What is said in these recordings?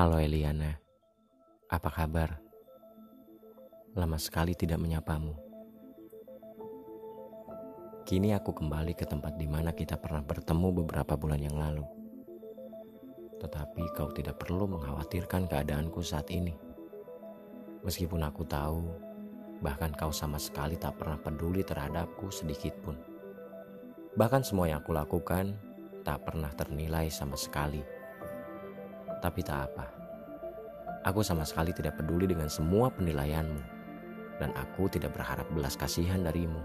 Halo Eliana, apa kabar? Lama sekali tidak menyapamu. Kini aku kembali ke tempat di mana kita pernah bertemu beberapa bulan yang lalu. Tetapi kau tidak perlu mengkhawatirkan keadaanku saat ini. Meskipun aku tahu, bahkan kau sama sekali tak pernah peduli terhadapku sedikit pun. Bahkan semua yang aku lakukan tak pernah ternilai sama sekali tapi tak apa. Aku sama sekali tidak peduli dengan semua penilaianmu. Dan aku tidak berharap belas kasihan darimu.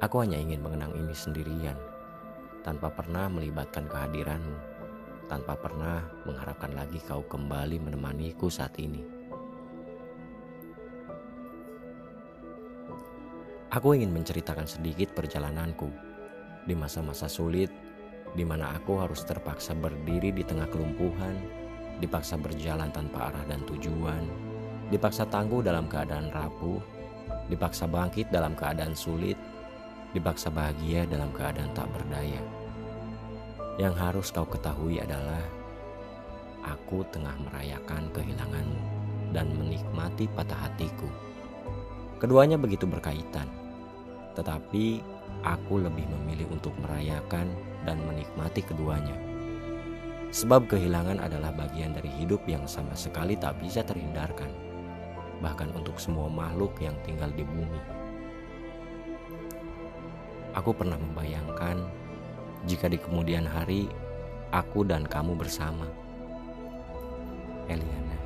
Aku hanya ingin mengenang ini sendirian. Tanpa pernah melibatkan kehadiranmu. Tanpa pernah mengharapkan lagi kau kembali menemaniku saat ini. Aku ingin menceritakan sedikit perjalananku di masa-masa sulit di mana aku harus terpaksa berdiri di tengah kelumpuhan, dipaksa berjalan tanpa arah dan tujuan, dipaksa tangguh dalam keadaan rapuh, dipaksa bangkit dalam keadaan sulit, dipaksa bahagia dalam keadaan tak berdaya. Yang harus kau ketahui adalah aku tengah merayakan kehilanganmu dan menikmati patah hatiku. Keduanya begitu berkaitan, tetapi aku lebih memilih untuk merayakan dan menikmati keduanya. Sebab kehilangan adalah bagian dari hidup yang sama sekali tak bisa terhindarkan, bahkan untuk semua makhluk yang tinggal di bumi. Aku pernah membayangkan jika di kemudian hari aku dan kamu bersama. Eliana,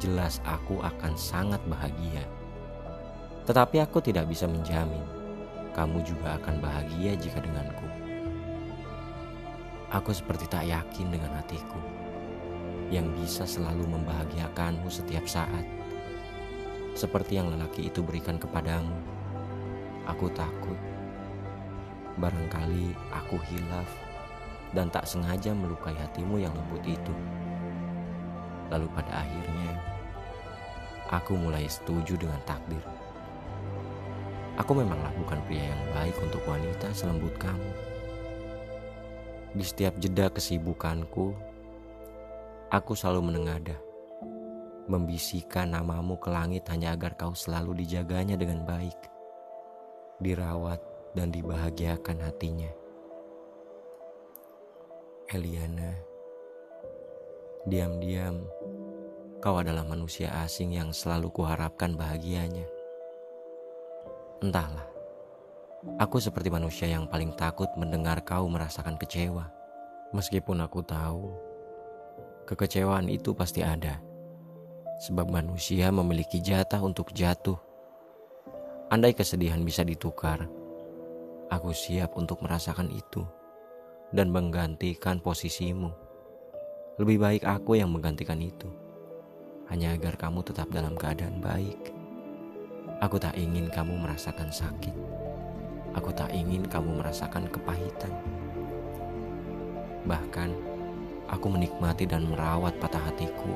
jelas aku akan sangat bahagia. Tetapi aku tidak bisa menjamin kamu juga akan bahagia jika denganku. Aku seperti tak yakin dengan hatiku yang bisa selalu membahagiakanmu setiap saat. Seperti yang lelaki itu berikan kepadamu. Aku takut. Barangkali aku hilaf dan tak sengaja melukai hatimu yang lembut itu. Lalu pada akhirnya, aku mulai setuju dengan takdir. Aku memanglah bukan pria yang baik untuk wanita selembut kamu. Di setiap jeda kesibukanku, aku selalu menengadah, membisikkan namamu ke langit hanya agar kau selalu dijaganya dengan baik, dirawat dan dibahagiakan hatinya. Eliana, diam-diam kau adalah manusia asing yang selalu kuharapkan bahagianya. Entahlah, Aku seperti manusia yang paling takut mendengar kau merasakan kecewa. Meskipun aku tahu kekecewaan itu pasti ada. Sebab manusia memiliki jatah untuk jatuh. Andai kesedihan bisa ditukar, aku siap untuk merasakan itu dan menggantikan posisimu. Lebih baik aku yang menggantikan itu, hanya agar kamu tetap dalam keadaan baik. Aku tak ingin kamu merasakan sakit. Aku tak ingin kamu merasakan kepahitan. Bahkan, aku menikmati dan merawat patah hatiku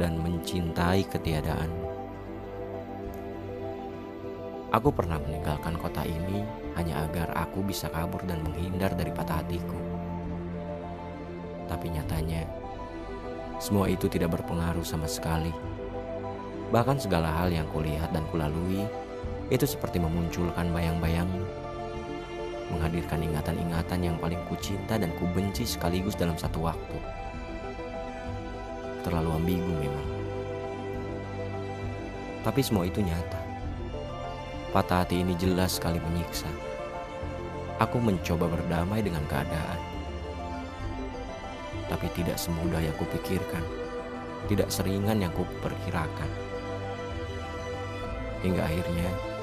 dan mencintai ketiadaanmu. Aku pernah meninggalkan kota ini hanya agar aku bisa kabur dan menghindar dari patah hatiku. Tapi nyatanya, semua itu tidak berpengaruh sama sekali. Bahkan segala hal yang kulihat dan kulalui itu seperti memunculkan bayang-bayangmu menghadirkan ingatan-ingatan yang paling kucinta dan kubenci sekaligus dalam satu waktu. Terlalu ambigu memang. Tapi semua itu nyata. Patah hati ini jelas sekali menyiksa. Aku mencoba berdamai dengan keadaan. Tapi tidak semudah yang kupikirkan. Tidak seringan yang kuperkirakan. Hingga akhirnya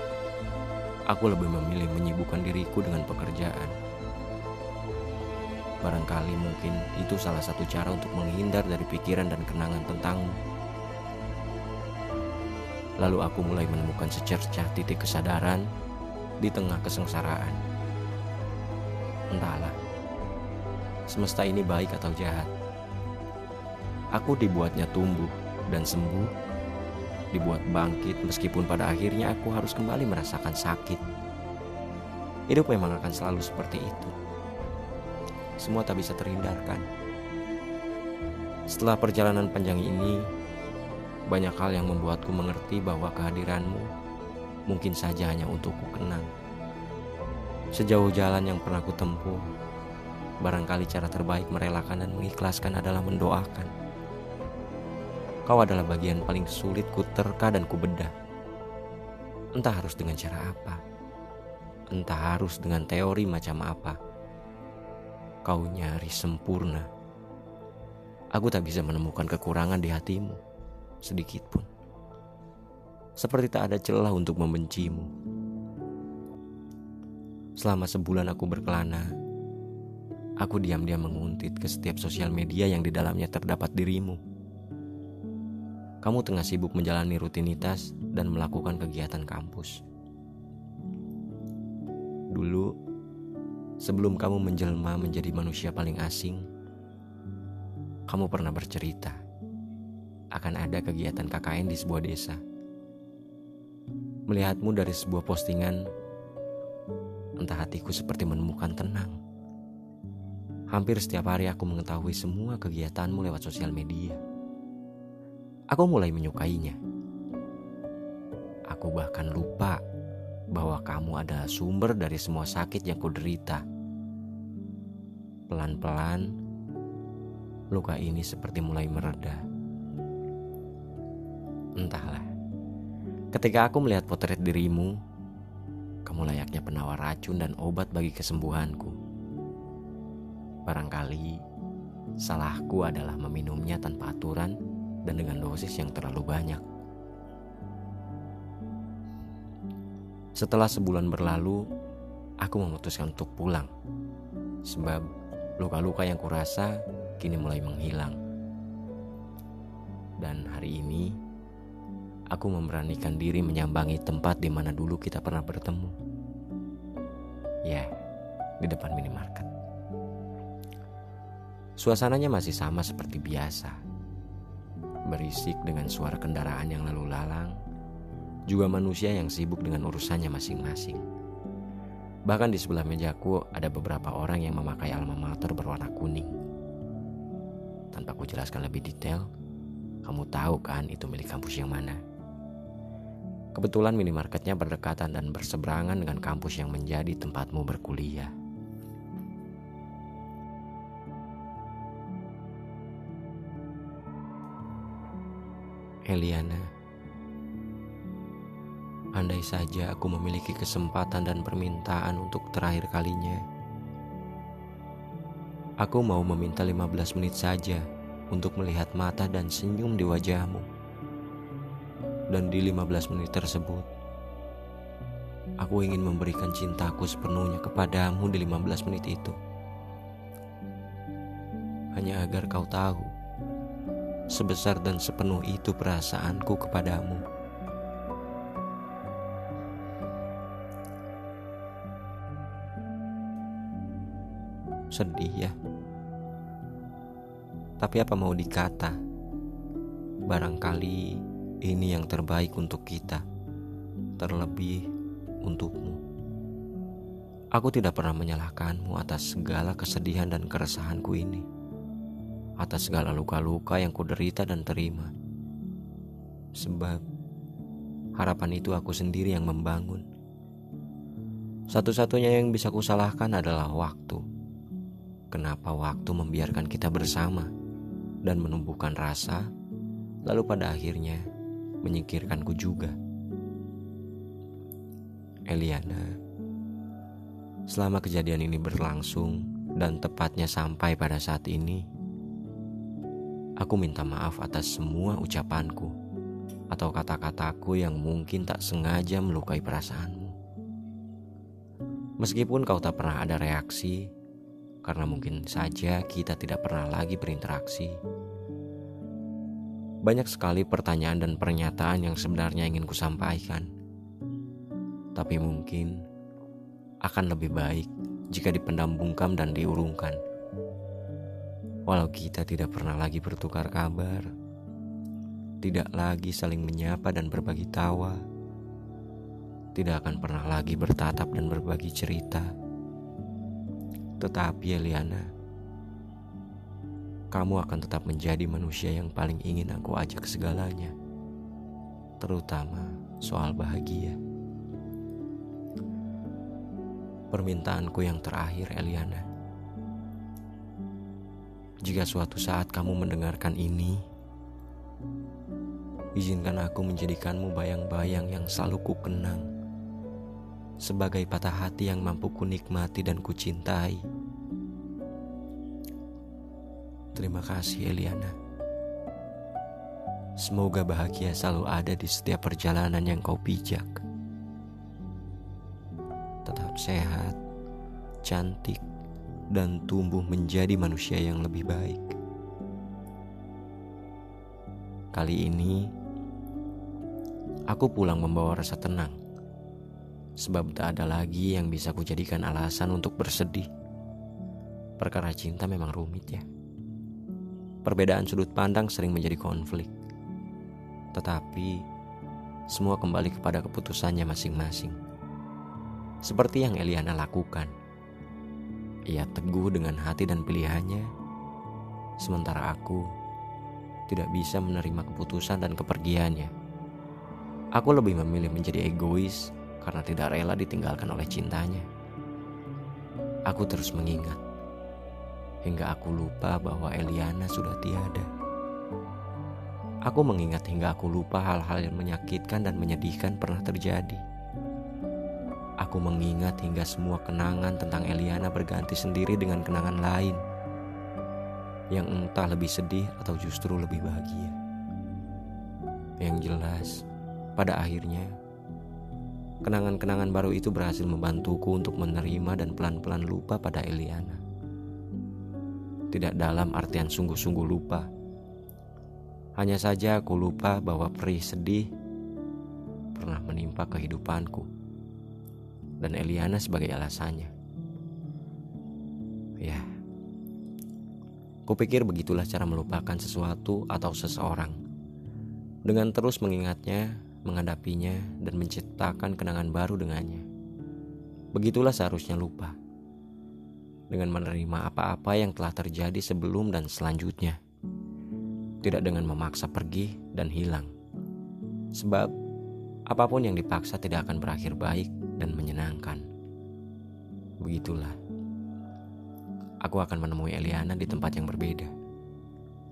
aku lebih memilih menyibukkan diriku dengan pekerjaan. Barangkali mungkin itu salah satu cara untuk menghindar dari pikiran dan kenangan tentangmu. Lalu aku mulai menemukan secercah titik kesadaran di tengah kesengsaraan. Entahlah, semesta ini baik atau jahat. Aku dibuatnya tumbuh dan sembuh dibuat bangkit meskipun pada akhirnya aku harus kembali merasakan sakit. Hidup memang akan selalu seperti itu. Semua tak bisa terhindarkan. Setelah perjalanan panjang ini, banyak hal yang membuatku mengerti bahwa kehadiranmu mungkin saja hanya untukku kenang. Sejauh jalan yang pernah kutempuh, barangkali cara terbaik merelakan dan mengikhlaskan adalah mendoakan. Kau adalah bagian paling sulit ku terka dan ku bedah. Entah harus dengan cara apa, entah harus dengan teori macam apa. Kau nyari sempurna. Aku tak bisa menemukan kekurangan di hatimu, sedikit pun. Seperti tak ada celah untuk membencimu Selama sebulan aku berkelana, aku diam-diam menguntit ke setiap sosial media yang di dalamnya terdapat dirimu. Kamu tengah sibuk menjalani rutinitas dan melakukan kegiatan kampus. Dulu, sebelum kamu menjelma menjadi manusia paling asing, kamu pernah bercerita akan ada kegiatan KKN di sebuah desa. Melihatmu dari sebuah postingan entah hatiku seperti menemukan tenang. Hampir setiap hari aku mengetahui semua kegiatanmu lewat sosial media. Aku mulai menyukainya. Aku bahkan lupa bahwa kamu adalah sumber dari semua sakit yang kuderita. Pelan-pelan, luka ini seperti mulai mereda. Entahlah, ketika aku melihat potret dirimu, kamu layaknya penawar racun dan obat bagi kesembuhanku. Barangkali salahku adalah meminumnya tanpa aturan dan dengan dosis yang terlalu banyak. Setelah sebulan berlalu, aku memutuskan untuk pulang. Sebab luka-luka yang kurasa kini mulai menghilang. Dan hari ini aku memberanikan diri menyambangi tempat di mana dulu kita pernah bertemu. Ya, di depan minimarket. Suasananya masih sama seperti biasa. Berisik dengan suara kendaraan yang lalu lalang, juga manusia yang sibuk dengan urusannya masing-masing. Bahkan di sebelah mejaku ada beberapa orang yang memakai alma mater berwarna kuning. Tanpa ku jelaskan lebih detail, kamu tahu kan itu milik kampus yang mana? Kebetulan minimarketnya berdekatan dan berseberangan dengan kampus yang menjadi tempatmu berkuliah. Eliana, andai saja aku memiliki kesempatan dan permintaan untuk terakhir kalinya, aku mau meminta 15 menit saja untuk melihat mata dan senyum di wajahmu. Dan di 15 menit tersebut aku ingin memberikan cintaku sepenuhnya kepadamu di 15 menit itu. Hanya agar kau tahu sebesar dan sepenuh itu perasaanku kepadamu. Sedih ya. Tapi apa mau dikata? Barangkali ini yang terbaik untuk kita, terlebih untukmu. Aku tidak pernah menyalahkanmu atas segala kesedihan dan keresahanku ini, atas segala luka-luka yang kuderita dan terima. Sebab harapan itu aku sendiri yang membangun. Satu-satunya yang bisa kusalahkan adalah waktu. Kenapa waktu membiarkan kita bersama dan menumbuhkan rasa, lalu pada akhirnya menyingkirkanku juga. Eliana, selama kejadian ini berlangsung dan tepatnya sampai pada saat ini, aku minta maaf atas semua ucapanku atau kata-kataku yang mungkin tak sengaja melukai perasaanmu. Meskipun kau tak pernah ada reaksi, karena mungkin saja kita tidak pernah lagi berinteraksi banyak sekali pertanyaan dan pernyataan yang sebenarnya ingin kusampaikan. Tapi mungkin akan lebih baik jika dipendam bungkam dan diurungkan. Walau kita tidak pernah lagi bertukar kabar, tidak lagi saling menyapa dan berbagi tawa, tidak akan pernah lagi bertatap dan berbagi cerita. Tetapi Eliana, kamu akan tetap menjadi manusia yang paling ingin aku ajak segalanya, terutama soal bahagia. Permintaanku yang terakhir, Eliana. Jika suatu saat kamu mendengarkan ini, izinkan aku menjadikanmu bayang-bayang yang selalu ku kenang sebagai patah hati yang mampu kunikmati dan kucintai. Terima kasih Eliana. Semoga bahagia selalu ada di setiap perjalanan yang kau pijak. Tetap sehat, cantik, dan tumbuh menjadi manusia yang lebih baik. Kali ini, aku pulang membawa rasa tenang, sebab tak ada lagi yang bisa kujadikan alasan untuk bersedih. Perkara cinta memang rumit ya. Perbedaan sudut pandang sering menjadi konflik. Tetapi, semua kembali kepada keputusannya masing-masing. Seperti yang Eliana lakukan. Ia teguh dengan hati dan pilihannya, sementara aku tidak bisa menerima keputusan dan kepergiannya. Aku lebih memilih menjadi egois karena tidak rela ditinggalkan oleh cintanya. Aku terus mengingat hingga aku lupa bahwa Eliana sudah tiada. Aku mengingat hingga aku lupa hal-hal yang menyakitkan dan menyedihkan pernah terjadi. Aku mengingat hingga semua kenangan tentang Eliana berganti sendiri dengan kenangan lain yang entah lebih sedih atau justru lebih bahagia. Yang jelas, pada akhirnya kenangan-kenangan baru itu berhasil membantuku untuk menerima dan pelan-pelan lupa pada Eliana tidak dalam artian sungguh-sungguh lupa. Hanya saja aku lupa bahwa perih sedih pernah menimpa kehidupanku dan Eliana sebagai alasannya. Ya, kupikir begitulah cara melupakan sesuatu atau seseorang. Dengan terus mengingatnya, menghadapinya, dan menciptakan kenangan baru dengannya. Begitulah seharusnya lupa dengan menerima apa-apa yang telah terjadi sebelum dan selanjutnya, tidak dengan memaksa pergi dan hilang, sebab apa pun yang dipaksa tidak akan berakhir baik dan menyenangkan. Begitulah, aku akan menemui Eliana di tempat yang berbeda,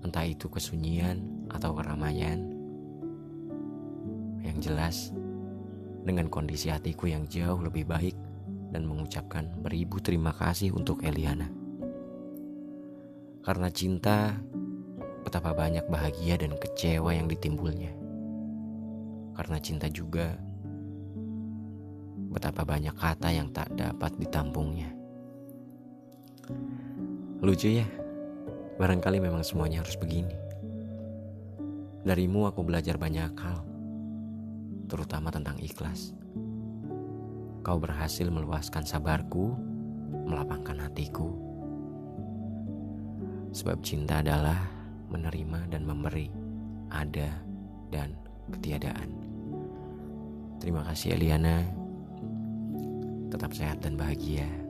entah itu kesunyian atau keramaian. Yang jelas, dengan kondisi hatiku yang jauh lebih baik dan mengucapkan beribu terima kasih untuk Eliana. Karena cinta, betapa banyak bahagia dan kecewa yang ditimbulnya. Karena cinta juga, betapa banyak kata yang tak dapat ditampungnya. Lucu ya, barangkali memang semuanya harus begini. Darimu aku belajar banyak hal, terutama tentang ikhlas kau berhasil meluaskan sabarku, melapangkan hatiku. Sebab cinta adalah menerima dan memberi, ada dan ketiadaan. Terima kasih Eliana. Tetap sehat dan bahagia.